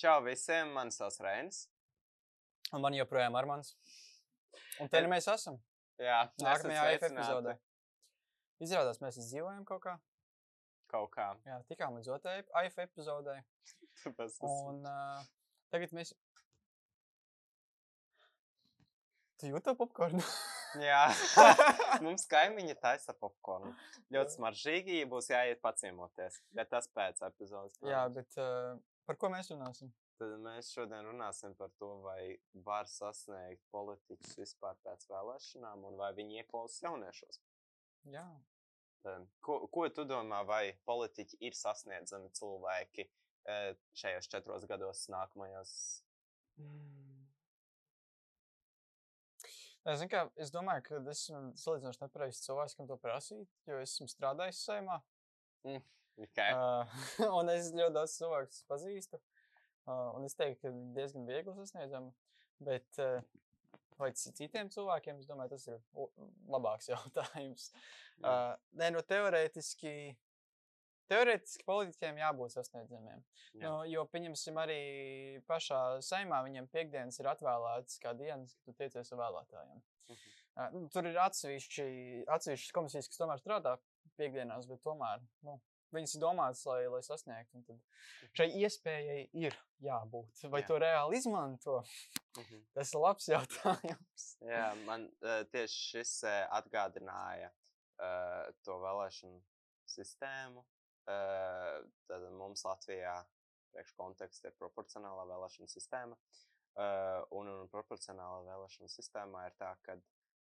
Čau visiem, man sauc Reinis. Un man joprojām ir mans. Un te nu mēs esam. Jā, Nākamajā epizodē. Izrādās, mēs dzīvojam kaut kā. Kaut kā. Jā, tikām līdz otrajai AF epizodē. Un uh, tagad mēs. Tu jūti popkornu? Jā, mums kaimiņi taisa popkornu. Ļoti smaržīgi, būs jāiet paciemoties. Bet tas pēc epizodes. Jā, bet uh, par ko mēs runāsim? Tad mēs šodien runāsim par to, vai var sasniegt politiķus vispār pēc vēlēšanām, un vai viņi ieklausās jauniešos. Jā. Tad Ko, ko tu domā, vai politiķi ir sasniedzami cilvēki eh, šajos četros gados, nākamajos? Mm. Es, kā, es domāju, ka es esmu salīdzinoši nepareizs cilvēks, kam to prasīt, jo es esmu strādājis saimā. Okay. Uh, un es ļoti daudz cilvēku pazīstu. Uh, un es teiktu, ka diezgan viegli sasniedzami. Bet uh, vai citiem cilvēkiem, es domāju, tas ir labāks jautājums. Uh, nē, no teorētiski. Teorētiski politiķiem jābūt sasniedzamiem. Jā. Nu, jo, pieņemsim, arī pašā saimā viņam piekdienas ir atvēlētas kā dienas, kad tu tiecies ar vēlētājiem. Uh, nu, tur ir atsevišķi, atsevišķas komisijas, kas tomēr strādā piekdienās, bet tomēr nu, viņas ir domātas, lai, lai sasniegtu. tad Šai iespējai ir jābūt. Vai Jā. to reāli izmanto? Mhm. Tas ir labs jautājums. Jā, man uh, tieši šis uh, atgādināja uh, to vēlēšanu sistēmu. Uh, tad mums Latvijā priekš konteksta ir proporcionālā vēlēšana sistēma. Uh, un, un proporcionālā vēlēšana sistēmā ir tā, ka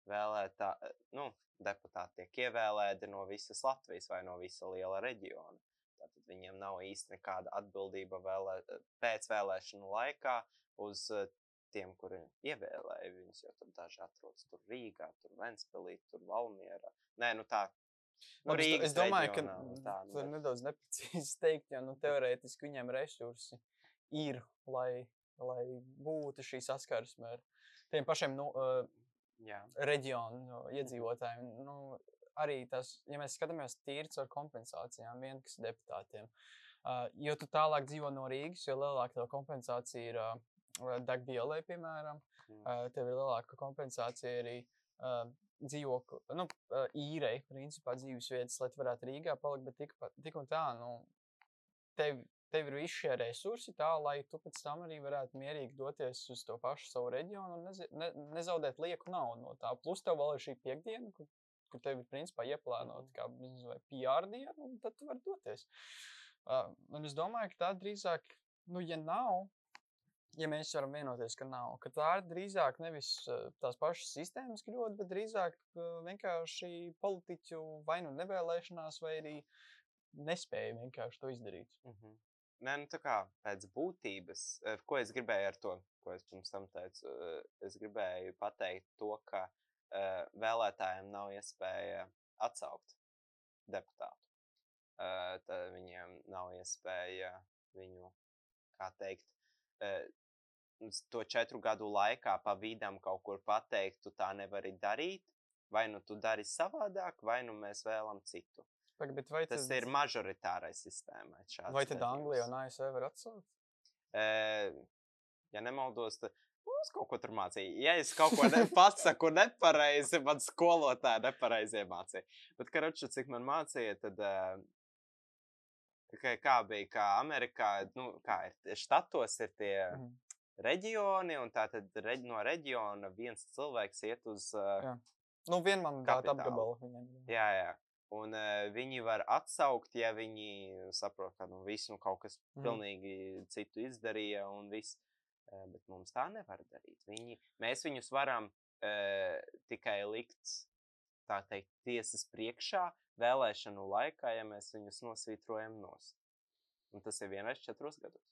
vēlētā, nu, deputāti tiek ievēlēti no visas Latvijas vai no visa liela reģiona. Tātad viņiem nav īsti nekāda atbildība vēlē, pēc vēlēšanu laikā uz eh, tiem, kuri ievēlēja viņus, jo tur daži atrodas tur Rīgā, tur Ventspēlī, tur Valmierā. Nē, nu tā. Nu, Labi, Rīgas es domāju, ka reģionā un tā, nu, ir nedaudz neprecīzi teikt, jo nu, teorētiski viņiem resursi ir, lai, lai būtu šī saskarsme ar tiem pašiem nu, uh, Jā, reģionu nu, iedzīvotājiem. Nu, arī tas, ja mēs skatāmies tīri ar kompensācijām, vienkārši deputātiem. Uh, jo tu tālāk dzīvo no Rīgas, jo lielāka tā kompensācija ir uh, degvielai, piemēram. Mm. Uh, tev ir lielāka kompensācija arī uh, dzīvokļu, nu, uh, īrei, principā dzīves vietas, lai tu varētu Rīgā palikt, bet tik, tik un tā, nu, tev, tev ir visi šie resursi tā, lai tu pēc tam arī varētu mierīgi doties uz to pašu savu reģionu un nezi, ne, nezaudēt lieku naudu no tā. Plus tev vēl ir šī piekdiena, kur, kur tev ir principā ieplānota kā nezinu, vai PR diena, un tad tu vari doties. Uh, un es domāju, ka tā drīzāk, nu, ja nav, ja mēs varam vienoties, ka nav, ka tā ir drīzāk nevis tās pašas sistēmas kļūda, bet drīzāk vienkārši politiķu vai nu nevēlēšanās, vai arī nespēja vienkārši to izdarīt. Mhm. Nē, nu tā kā pēc būtības, eh, ko es gribēju ar to, ko es pirms tam teicu, eh, es gribēju pateikt to, ka uh, vēlētājiem nav iespēja atsaukt deputātu. Tad viņiem nav iespēja viņu, kā teikt, to četru gadu laikā pa vidam kaut kur pateikt, tu tā nevari darīt, vai nu tu dari savādāk, vai nu mēs vēlam citu. Bet vai Tas tad, ir mažoritārais sistēmai. vai tad Anglija un ASV var atsaukt? E, ja nemaldos, tad mums kaut ko tur mācīja. Ja es kaut ko ne, pasaku nepareizi, man skolotāja nepareizi iemācīja. Bet, karoči, cik man mācīja, tad. Uh, Kā, bija, kā Amerikā, nu, kā ir štatos, ir tie Mhm. reģioni, un tā tad reģ, no reģiona viens cilvēks iet uz uh, Jā. Nu, vienmandāta Kapitālu. apgabala viņam. Jā, jā. Un uh, viņi var atsaukt, ja viņi saprot, ka nu, viss nu, kaut kas Mhm. pilnīgi citu izdarīja, un viss. Uh, bet mums tā nevar darīt. Viņi, mēs viņus varam uh, tikai likt, tā teikt, tiesas priekšā vēlēšanu laikā, ja mēs viņus nosvītrojam nost. Un tas ir vienreiz četros gados.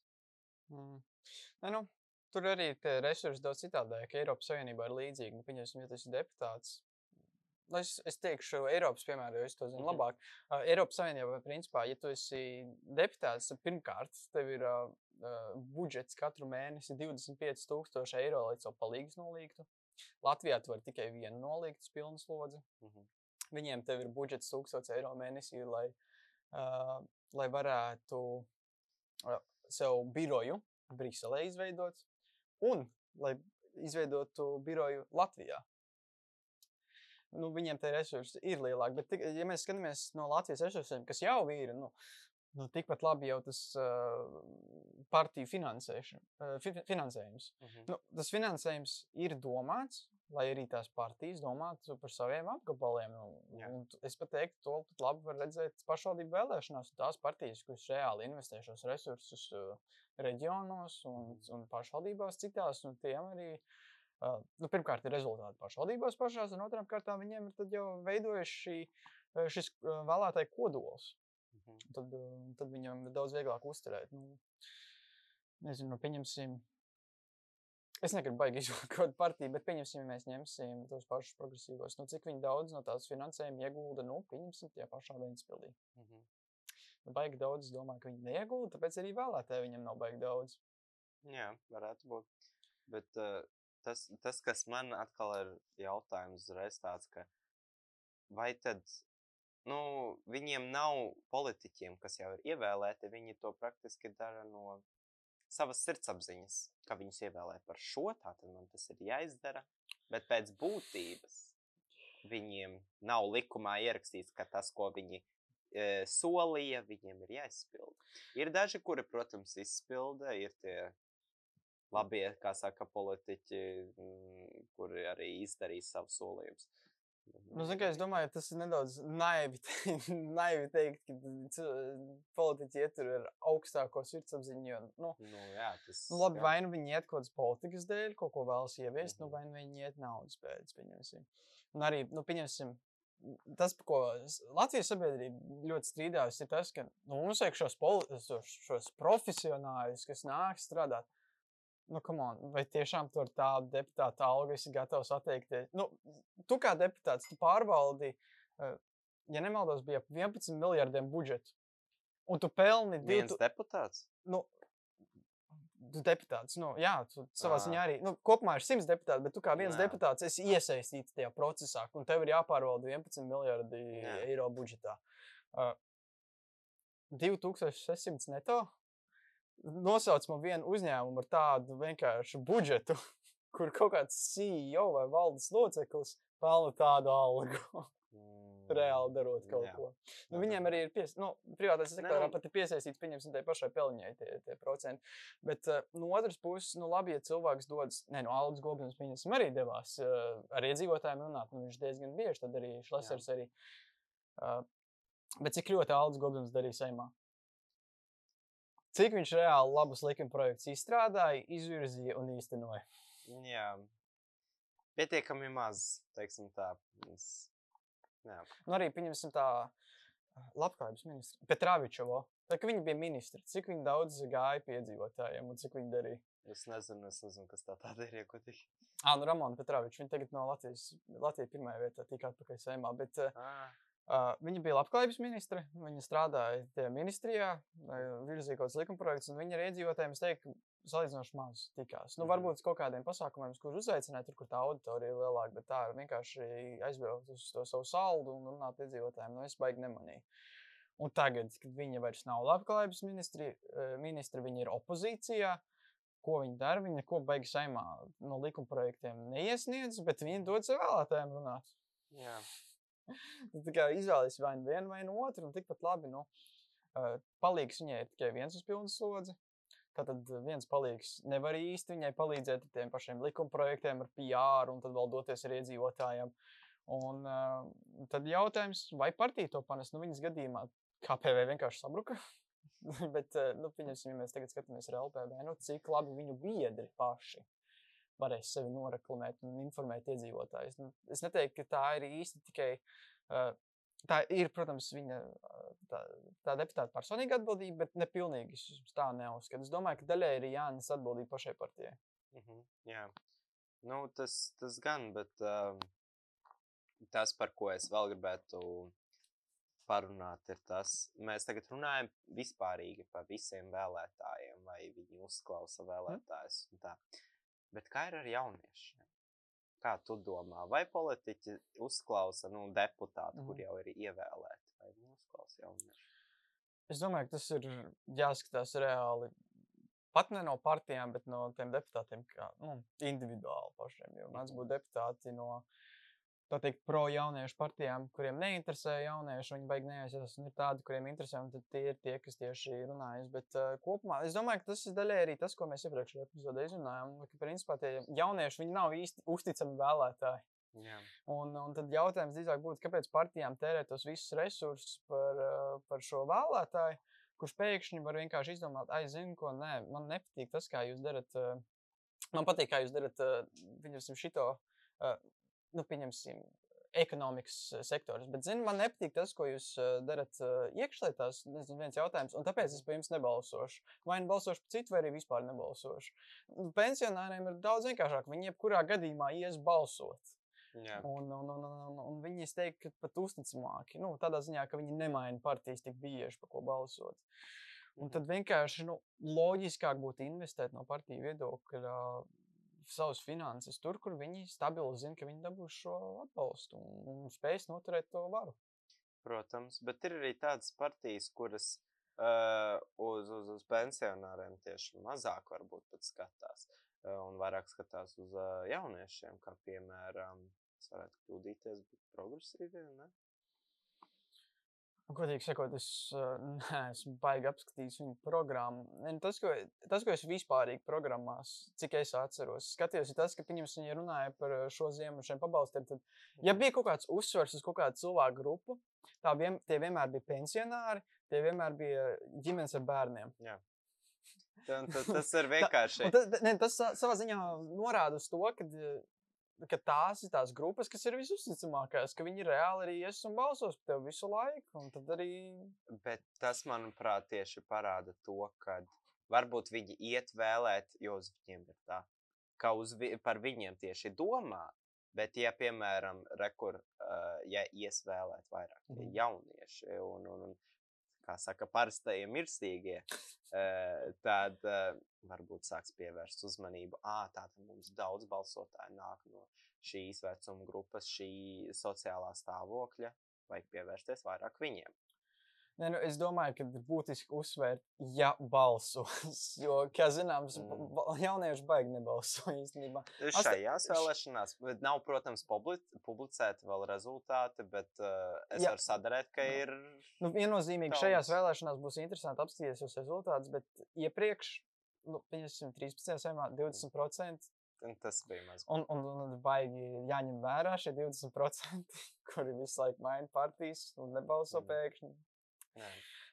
Mm. Nē, nu, tur arī resursi daudz citādāk. Eiropas Savienībā ir līdzīgi. Nu, Pieņemsim, ja tas ir deputāts. Nu, es, es teikšu, Eiropas piemēru, jo es to zinu Mhm. labāk. Uh, Eiropas Savienībā, principā, ja tu esi deputāts, tad pirmkārt, tev ir uh, uh, budžets katru mēnesi 25,000 eiro, lai savu palīgus nolīgtu. Latvijā tu vari tikai vienu nolīgt uz pilnu slodzi. Mhm. Viņiem tev ir budžets 1000 eiro mēnesī, lai, uh, lai varētu uh, sev biroju Briselē izveidots, un lai izveidotu biroju Latvijā. Nu, viņiem tie resursi ir lielāki, bet, ja mēs skatāmies no Latvijas resursiem, kas jau ir, nu, nu, tikpat labi jau tas uh, partiju finansēšana, uh, fi finansējums. Mhm. Uh -huh. nu, tas finansējums ir domāts, lai arī tās partijas domātu par saviem apgabaliem. Nu, es pat teiktu, to pat labi var redzēt pašvaldību vēlēšanās. Tās partijas, kuras reāli investē šos resursus uh, reģionos un, un pašvaldībās citās, un tiem arī. Nu, pirmkārt, ir rezultāti pašvaldībās pašās, un otrām kārtām viņiem ir tad jau veidojies šī, šis vēlētāju kodols. Mhm. Tad, tad viņam ir daudz vieglāk uzturēt. Nu, nezinu, nu, pieņemsim. Es negribu baigi izvēlēt kādu partiju, bet pieņemsim, ja mēs ņemsim tos pašus progresīvos. Nu, cik daudz no tās finansējuma iegulda, nu, pieņemsim tie pašā Vēnspilī. Mhm. Nu, baigi daudz, domāju, ka viņi neiegulda, tāpēc arī vēlētāji viņam nav baigi daudz. Jā, varētu būt. Bet uh, tas, tas, kas man atkal ir jautājums, uzreiz tāds, ka vai tad nu, viņiem nav politiķiem, kas jau ir ievēlēti, viņi to praktiski dara no savas sirdsapziņas, ka viņus ievēlē par šo, tātad man tas ir jāizdara. Bet pēc būtības viņiem nav likumā ierakstīts, ka tas, ko viņi e, solīja, viņiem ir jāizpilda. Ir daži, kuri, protams, izpilda, ir tie labie, kā saka, politiķi, mm, kuri arī izdarīja savus solījumus. Nu, zin, kā, es domāju, tas ir nedaudz naivi, te- naivi teikt, ka politiķi ietur ar augstāko sirdsapziņu. Jo, nu, Nu, jā, tas Nu, labi, jā. vai nu viņi iet kaut kādas politikas dēļ, kaut ko vēlas ieviest, mm -hmm. nu, Mhm. vai nu viņi iet naudas pēc, pieņemsim. Un arī, nu, pieņemsim, tas, par ko Latvijas sabiedrība ļoti strīdās, ir tas, ka nu, mums vajag šos, šos profesionāļus, kas nāk strādāt. Nu, come on, vai tiešām tur tāda deputāta alga esi gatavs atteikties? Nu, tu kā deputāts, tu pārvaldi, eh, ja nemaldos, bija ap 11 miljardiem budžetu. Un tu pelni viens 2000 deputāts. nu, tu deputāts. Nu, jā, tu savā Ā. ziņā arī. Nu, kopumā ir 100 deputāti, bet tu kā viens Jā. deputāts esi iesaistīts tajā procesā, un tev ir jāpārvalda 11 miljardi Jā. eiro budžetā. Uh, 2600 neto. Nosauc man vienu uzņēmumu ar tādu vienkāršu budžetu, kur kaut kāds CEO vai valdes loceklis pelna tādu algu. Mm, Reāli darot kaut jā. ko. Nu, viņiem arī ir pies... nu, privātais sektorā pat ir piesaistīts, pieņemsim, tai pašai peļņai tie, tie procenti. Bet uh, no otras puses, nu, labi, ja cilvēks dodas, ne, no Aldis Gobins, pieņemsim, arī devās uh, ar iedzīvotājiem runāt, nu, viņš diezgan bieži tad arī Šlesers arī. Uh, bet cik ļoti Aldis Gobins darīja saimā? Cik viņš reāli labus likuma projektus izstrādāja, izvirzīja un īstenoja? Jā, pietiekami maz, teiksim tā. Es, jā, Nu, arī, pieņemsim, tā labklājības ministra, Petrāvičovo. Tā kā viņa bija ministra, cik viņa daudz gāja pie iedzīvotājiem un cik viņa darīja. es nezinu, es nezinu, kas tā tāda ir. Ah, nu, Ramona Petrāviča, viņa tagad no Latvijas, Latvijas pirmajā vietā tika atpakaļ saimā, bet Ah, uh, viņa bija labklājības ministre, viņa strādāja ministrijā, uh, virzīja kaut kāds likumprojekts, un viņa ar iedzīvotājiem, es teiktu, salīdzinoši maz tikās. Nu, Mhm. varbūt kaut kādiem pasākumiem, kurus uzaicināja, tur, kur tā auditorija ir lielāka, bet tā vienkārši aizbraukt uz to savu saldu un runāt iedzīvotājiem, nu, es baigi nemanīju. Un tagad, kad viņa vairs nav labklājības ministri, ministra, viņa ir opozīcijā. Ko viņa dara? Viņa ko baigi saimā no likuma projektiem neiesniedz, bet viņa dod sev vēlētājiem runāt. jā, Tā kā izvēlējies vai nu vienu, vai nu otru, un tikpat labi. Nu, uh, palīgs viņai tikai viens uz pilnu slodzi. Tātad viens palīgs nevar īsti viņai palīdzēt ar tiem pašiem likuma projektiem, ar PR, un tad vēl doties ar iedzīvotājiem. Un uh, tad jautājums, vai partija to panes? Nu, viņas gadījumā KPV vienkārši sabruka. Bet, uh, nu, pieņemsim, ja mēs tagad skatāmies ar LPV, nu, cik labi viņu biedri paši varēs sevi noreklamēt un informēt iedzīvotājus. Nu, es neteiktu, ka tā ir īsti tikai. Uh, tā ir, protams, viņa uh, tā, tā deputāta personīga atbildība, bet ne pilnīgi es tā neuzskatu. Es domāju, ka daļai ir jānes atbildība pašai partijai. mhm, jā. Nu, tas, tas gan, bet um, tas, par ko es vēl gribētu parunāt, ir tas, mēs tagad runājam vispārīgi par visiem vēlētājiem, vai viņi uzklausa vēlētājus. un tā. Bet kā ir ar jauniešiem? Kā tu domā, vai politiķi uzklausa nu, deputātu, kur Mhm. jau ir ievēlēti, vai viņi uzklausa jauniešu? Es domāju, ka tas ir jāskatās reāli pat ne no partijām, bet no tiem deputātiem, kā nu, individuāli pašiem. Jo mēdz būt deputāti no tā teikt, pro jauniešu partijām, kuriem neinteresē jaunieši, viņi baigi neaizsās, un ir tādi, kuriem interesē, un tie ir tie, kas tieši runājas. Bet uh, kopumā es domāju, ka tas ir daļai arī tas, ko mēs iepriekšējā epizodē izrunājām, ka principā tie jaunieši, viņi nav īsti uzticami vēlētāji. Jā. Un, un tad jautājums drīzāk būtu, kāpēc partijām tērē tos visus resursus par, uh, par šo vēlētāju, kurš pēkšņi var vienkārši izdomāt, ai, zinu, ko nē, man nepatīk tas, kā jūs darat. Uh, man patīk, kā jūs darat, viņus šito. Nu, pieņemsim, ekonomikas sektors. Bet, zinu, man nepatīk tas, ko jūs uh, darat uh, iekšlietās. Tas ir viens jautājums, un tāpēc es par jums nebalsošu. Vai nu balsošu par citu, vai arī vispār nebalsošu. Pensionāriem ir daudz vienkāršāk. Viņi jebkurā gadījumā ies balsot. Jā. Un, un, un, un, un viņi es teiktu, ka pat uzticamāki. Nu, tādā ziņā, ka viņi nemaina partijas tik bieži, par ko balsot. Un tad vienkārši nu, loģiskāk būtu investēt no partiju viedokļa savas finanses tur, kur viņi stabili zina, ka viņi dabūs šo atbalstu un, un spēs noturēt to varu. Protams, bet ir arī tādas partijas, kuras uh, uz, uz, uz pensionāriem tieši mazāk varbūt pat skatās uh, un vairāk skatās uz uh, jauniešiem, kā piemēram, es varētu kļūdīties, bet progresīviem, ne? Godīgi sakot, es uh, neesmu baigi apskatījis viņu programmu. Tas, ko, tas, ko es vispārīgi programmās, cik es atceros, skatījos, ir tas, ka viņi runāja par šo ziemu šiem pabalstiem. Tad, ja bija kaut kāds uzsvers uz kaut kādu cilvēku grupu, tā vien, tie vienmēr bija pensionāri, tie vienmēr bija ģimenes ar bērniem. Jā. Tas ir vienkārši. tas, ne, tas savā ziņā norāda uz to, ka ka tās ir tās grupas, kas ir visusticamākās, ka viņi reāli arī ies un balsos par tevi visu laiku. Arī... Bet tas, manuprāt, tieši parāda to, ka varbūt viņi iet vēlēt, jo uz viņiem ir tā, ka uz, vi par viņiem tieši domā. Bet, ja, piemēram, rekur, uh, ja ies vēlēt vairāk mm. jaunieši un, un, un kā saka, parastajie mirstīgie, tad varbūt sāks pievērst uzmanību. Ah, tātad mums daudz balsotāju nāk no šīs vecuma grupas, šī sociālā stāvokļa. Vajag pievērsties vairāk viņiem. Ne, nu, es domāju, ka ir būtiski uzsvērt, ja balsos. Jo, kā zināms, mm. jaunieši baigi nebalso īstenībā. Šajās vēlēšanās nav, protams, publicēti vēl rezultāti, bet uh, es Jā. varu sadarēt, ka ir. Nu, viennozīmīgi daudz. šajās vēlēšanās būs interesanti apstīties uz rezultātus, bet iepriekš, nu, pieņemsim, 13. saimā 20%. Un tas bija maz. Un, un, un baigi jāņem vērā šie 20%, kuri visu laiku maina partijas un nebalso mm. pēkšņi.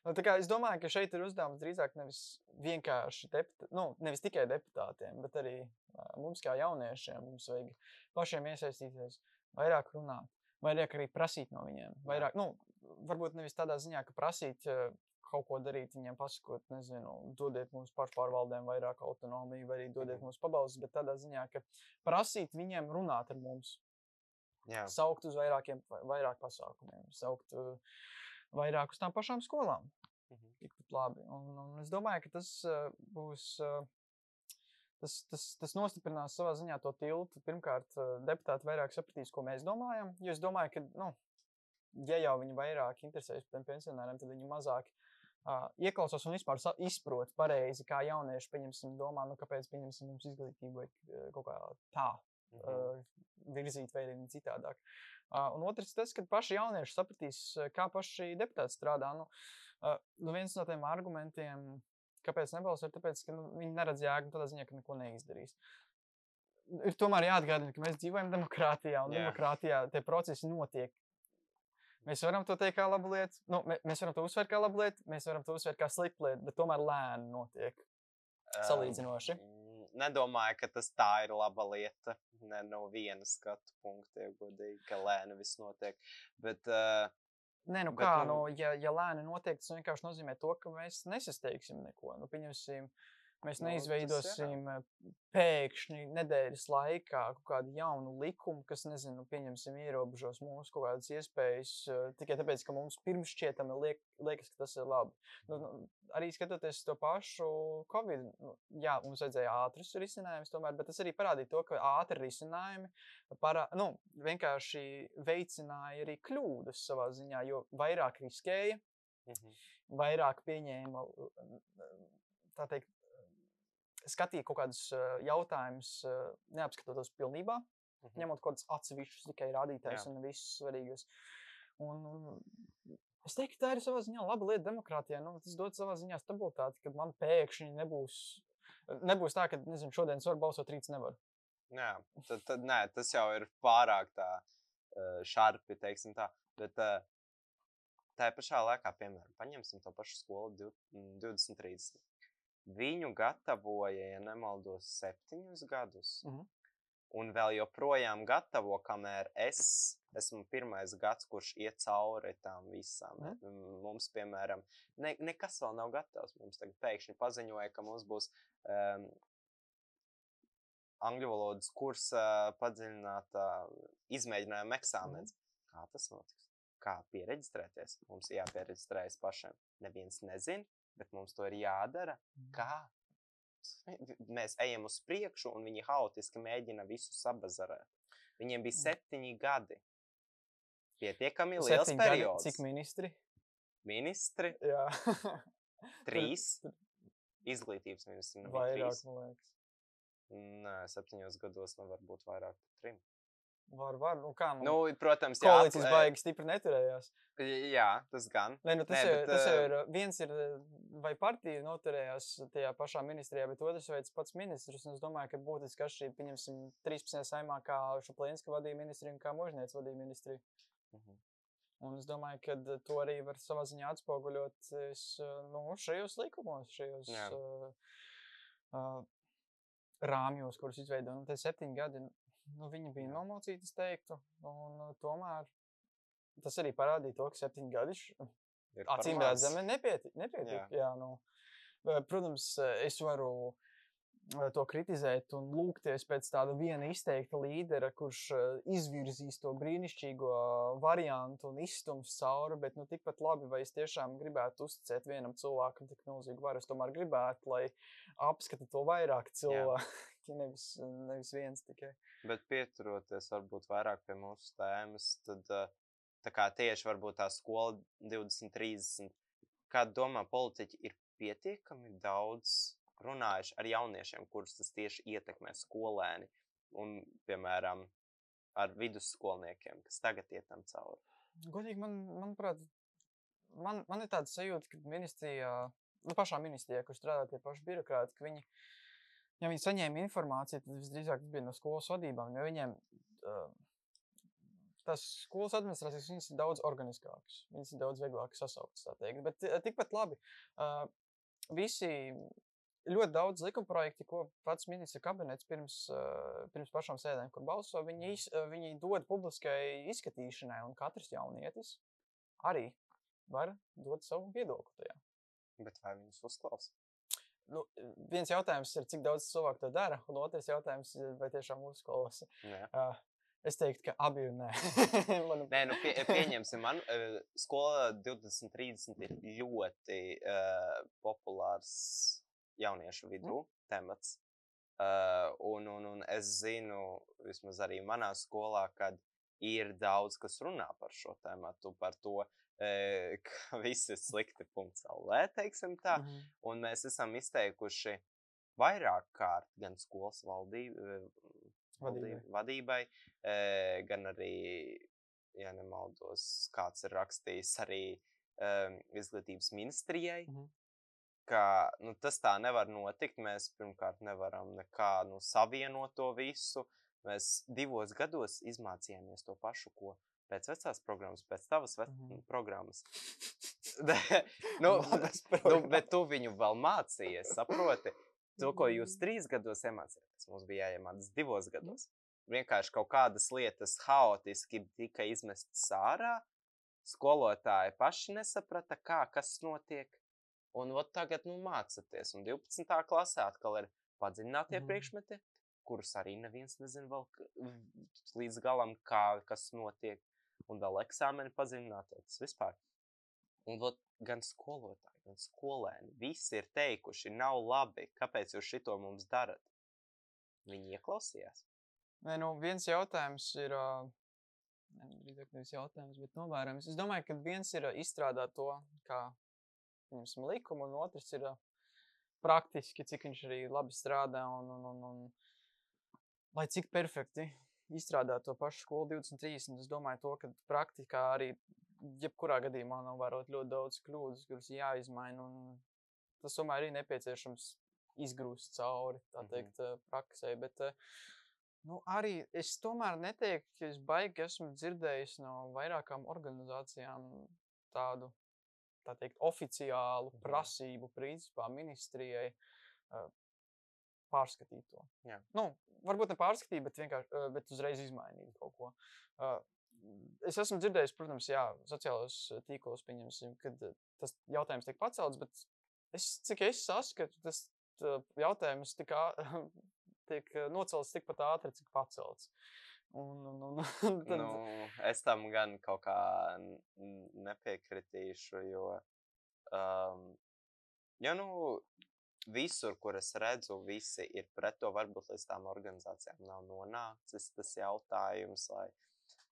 Nu, es domāju, ka šeit ir uzdevums drīzāk nevis vienkārši deputā, nu, nevis tikai deputātiem, bet arī mums, kā jauniešiem, mums vajag pašiem iesaistīties, vairāk runāt, vairāk arī prasīt no viņiem. Vairāk, nu, varbūt nevis tādā ziņā, ka prasīt kaut ko darīt, viņiem pasakot, nezinu, dodiet mums pašpārvaldēm vairāk autonomiju, vai arī dodiet mums pabalstus, bet tādā ziņā, ka prasīt viņiem runāt ar mums. Jā. Saukt uz vairākiem, vairāk pasākumiem, saukt uh, vairāk uz tām pašām skolām. Mhm. Tikpat labi. Un, un es domāju, ka tas uh, būs. Uh, Tas, tas, tas nostiprinās savā ziņā to tiltu. Pirmkārt, deputāti vairāk sapratīs, ko mēs domājam. Jo es domāju, ka, nu, ja jau viņi vairāk interesējas par tiem pensionāriem, tad viņi mazāk uh, ieklausās un vispār izprot pareizi, kā jaunieši, pieņemsim, domā, nu, kāpēc, pieņemsim, mums izglītību vajag kaut kā tā virzīt, vai arī citādāk. Un otrs, tas, ka paši jaunieši sapratīs, kā paši deputāti strādā. Nu, nu viens no tiem argumentiem, kāpēc nebalso, ir tas, ka nu, viņi neredz jēgu tādā ziņā, ka neko neizdarīs. Ir tomēr jāatgādina, ka mēs dzīvojam demokrātijā, un yeah. demokrātijā tie procesi notiek. Mēs varam to teikt kā labu lietu, nu, mēs varam to uzsvērt kā labu lietu, mēs varam to uzsvērt kā sliktu lietu, bet tomēr lēni notiek. Salīdzinoši. Um, nedomāju, ka tas tā ir laba lieta. Ne no viena skatu punkta, ja godīgi, ka lēni viss notiek. Bet, uh, Nē, nu bet, kā, nu, ja, ja lēni notiek, tas vienkārši nozīmē to, ka mēs nesasteigsim neko. Nu, pieņemsim, uh, Mēs nu, neizveidosim tas, eh, pēkšņi nedēļas laikā kaut kādu jaunu likumu, kas, nezinu, pieņemsim, ierobežos mūsu kaut kādas iespējas uh, tikai tāpēc, ka mums pirms šķietami liek, liekas, ka tas ir labi. Nu, nu, arī skatoties to pašu Covid, nu, jā, mums vajadzēja ātrus risinājumus tomēr, bet tas arī parādīja to, ka ātri risinājumi parā, nu, vienkārši veicināja arī kļūdas savā ziņā, jo vairāk riskēja, -hmm. vairāk pieņēma tā teikt, skatīja kaut kādus uh, jautājumus, uh, neapskatoties pilnībā, Mhm. ņemot kaut kādus atsevišķus tikai rādītājus Jā. un visus svarīgus. Un, un, es teiktu, ka tā ir savā ziņā laba lieta demokrātijā. Nu, tas dod savā ziņā stabilitāti, kad man pēkšņi nebūs. Nebūs tā, ka, nezinu, šodien es varu balsot, rīts nevaru. Jā, tad, tad nē, tas jau ir pārāk tā uh, šarpi, teiksim tā. Bet tā pašā laikā, piemēram, paņemsim to pašu skolu div- mm, 2030. Viņu gatavoja, ja nemaldos, septiņus gadus. Mhm. Un vēl joprojām gatavo, kamēr es esmu pirmais gads, kurš iet cauri tam visam. Mhm. Mm, Mums, piemēram, ne, nekas vēl nav gatavs. Mums tagad pēkšņi paziņoja, ka mums būs um, angļu valodas kursa padziļināta izmēģinājuma eksāmens. Kā tas notiks? Kā pieregistrēties? Mums jāpiereģistrējas pašiem. Neviens nezina, bet mums to ir jādara. Kā? Mēs ejam uz priekšu, un viņi haotiski mēģina visu sabazarēt. Viņiem bija septiņi gadi. Pietiekami liels Septiņi gadi, periods. Cik ministri? Ministri, Jā, trīs. Izglītības ministri. vairāk, trīs. man liekas. Nē, septiņos gados nevar būt vairāk par trim. Var, var. Nu, kā, nu, Nu, protams, jā, koalīcijas baigi stipri neturējās. Jā, tas gan. Nē, nu, tas, Nē, jau, bet, tas jau eh, ir. uh, Viens ir, uh, vai partija noturējās tajā pašā ministrijā, bet otrs veids pats ministrs. Un es domāju, ka būtiski atšķirība, pieņemsim, 13. saimā, kā Šaplīnska vadīja ministriju un kā Možniec vadīja ministriju. Mhm. Un es domāju, ka to arī var savā ziņā atspoguļot nu, šajos likumos, šajos Jā. uh, uh, rāmjos, kurus izveidoja. Nu, tie septiņi gadi, nu, viņi bija nomocīti, es teiktu. Un, uh, tomēr tas arī parādīja to, ka septiņi gadi acīm redzami nepietiek. nepietiek jā. Jā, nu, protams, eh, es varu eh, to kritizēt un lūgties pēc tāda viena izteikta līdera, kurš eh, izvirzīs to brīnišķīgo variantu un izstums cauri, bet nu, tikpat labi, vai es tiešām gribētu uzticēt vienam cilvēkam tik milzīgu varu. Es tomēr gribētu, lai apskata to vairāk cilvēki, nevis, nevis viens tikai. Bet pieturoties varbūt vairāk pie mūsu tēmas, tad tā kā tieši varbūt tā skola 2030, kā domā politiķi, ir pietiekami daudz runājuši ar jauniešiem, kurus tas tieši ietekmē skolēni un, piemēram, ar vidusskolniekiem, kas tagad iet tam cauri. Godīgi, man, manuprāt, man, man ir tāds sajūta, ka ministrijā, nu, pašā ministrijā, kur strādā tie paši birokrāti, ka viņi, ja viņi saņēma informāciju, tad visdrīzāk tas bija no skolas vadībām, jo viņiem tās skolas administrācijas ir daudz organiskākas, viņas ir daudz vieglāk sasauktas. Bet tikpat labi, visi ļoti daudz likuma projekti, ko pats ministra kabinets pirms, pirms pašām sēdēm, kur balso, viņi, iz, uh, viņi dod publiskai izskatīšanai, un katrs jaunietis arī var dot savu viedokli tajā. Bet vai viņus uzklausa? Nu, viens jautājums ir, cik daudz cilvēku to dara, un otrs jautājums ir, vai tiešām uzklausa. Nē. Uh, es teiktu, ka abi ir nē. Manu- Nē, nu pie, pieņemsim, man uh, skola 2030 ir ļoti uh, populārs jauniešu vidū temats. Uh, un, un, un es zinu, vismaz arī manā skolā, kad ir daudz, kas runā par šo tēmu, par to, ka viss ir slikti. LV, teiksim tā. Mhm. Un mēs esam izteikuši vairāk kārt gan skolas valdībai, Vadībai. vadībai eh, gan arī, ja nemaldos, kāds ir rakstījis arī um, izglītības ministrijai, Mhm. ka nu, tas tā nevar notikt. Mēs pirmkārt nevaram nekā nu, savienot to visu. Mēs divos gados izmācījāmies to pašu, ko pēc vecās programmas, pēc tavas ve Mhm. programmas. nu, Manas nu, programmas. bet tu viņu vēl mācījies, saproti? To, ko jūs trīs gados iemācījāties, mums bija jāiemācās divos gados. Vienkārši kaut kādas lietas haotiski tika izmestas ārā. Skolotāji paši nesaprata, kā kas notiek. Un ot tagad nu, mācāties. Un 12. klasē atkal ir padziļinātie mm. priekšmeti, kurus arī neviens nezina vēl līdz galam, kā, kas notiek. Un vēl eksāmeni padziļinātie. Tas vispār. Un ot, gan skolotāji, gan skolēni visi ir teikuši, nav labi, kāpēc jūs šito mums darat. Viņi ieklausījās. Nē, nu, viens jautājums ir. nu, Drīzāk nevis jautājums, bet novērojums. Es domāju, ka viens ir izstrādāt to kā likumu, un otrs ir praktiski, cik viņš arī labi strādā un, un, un, un lai cik perfekti izstrādā to pašu skolu 2030. Es domāju, to, ka praktikā arī jebkurā gadījumā novērot ļoti daudz kļūdas, kuras jāizmaina. Tas tomēr ir nepieciešams izgrūst cauri, tā teikt, mm -hmm. praksē. Bet, nu, arī es tomēr neteiktu, ka es baigi esmu dzirdējis no vairākām organizācijām tādu tā teikt, oficiālu mhm. prasību principā ministrijai uh, pārskatīt to. Jā. Nu, varbūt ne pārskatīt, bet vienkārši uh, bet uzreiz izmainīt kaut ko. Uh, es esmu dzirdējis, protams, jā, sociālajos tīklos, pieņemsim, kad tas jautājums tiek pacelts, bet es, cik es saskatu, tas jautājums tika, tiek nocelts tikpat ātri, cik pacelts. Un, un, un, tad... nu, es tam gan kaut kā nepiekritīšu, jo, um, jo nu, visur, kur es redzu, visi ir pret to. Varbūt līdz tām organizācijām nav nonācis tas jautājums, lai,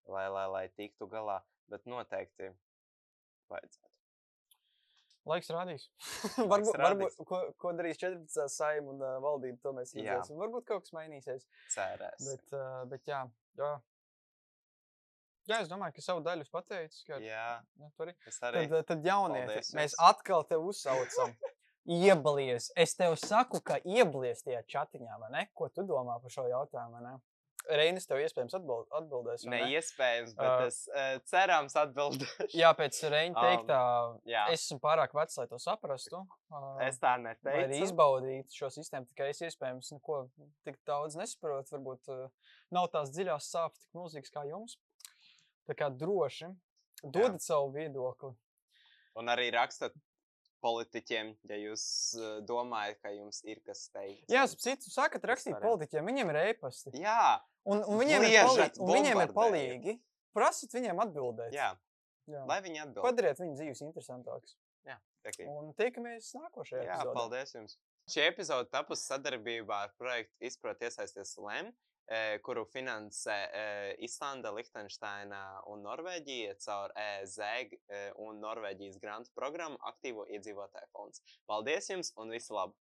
lai, lai, lai tiktu galā, bet noteikti vajadzētu. Laiks rādīs. varbūt, rādīs. varbūt ko, ko darīs 14. saima un uh, valdība, to mēs redzēsim. Jā. Varbūt kaut kas mainīsies. Cerēs. Bet, uh, bet jā, jā. Jā, es domāju, ka savu daļu pateicu. Ka, jā, nu, arī. arī. Tad, tad jaunieti, mēs atkal te uzsaucam. Ieblies. Es tev saku, ka ieblies tajā chatiņā, vai ne? Ko tu domā par šo jautājumu? Reinis tev iespējams atbild, atbildēs. Ne, ne iespējams, bet uh, es uh, cerams atbildēšu. Jā, pēc Reina um, teiktā, um, jā. es esmu pārāk vecs, lai to saprastu. Uh, es tā neteicu. Arī izbaudītu šo sistēmu, tikai es iespējams neko tik daudz nesaprotu. Varbūt uh, nav tās dziļās sāpes tik milzīgas kā jums. Tā kā droši dodat savu viedokli. Un arī rakstat politiķiem, ja jūs domājat, ka jums ir kas teikt. Jā, citu sakat rakstīt politiķiem, viņiem ir e-pasti. Jā. Un, un viņiem, ir palīgi, un viņiem ir palīgi. Prasiet viņiem atbildēt. Jā. Jā. Lai viņi atbild. Padariet viņu dzīves interesantākas. Jā, tikai. Un tiekamies nākošajā Jā, epizodē. paldies jums. Šī epizode tapusi sadarbībā ar projektu Izprot iesaisties LEM kuru finansē Islanda, Lihtenšteina un Norvēģija caur EZ un Norvēģijas grantu programmu Aktīvo iedzīvotāju fonds. Paldies jums un visu labu!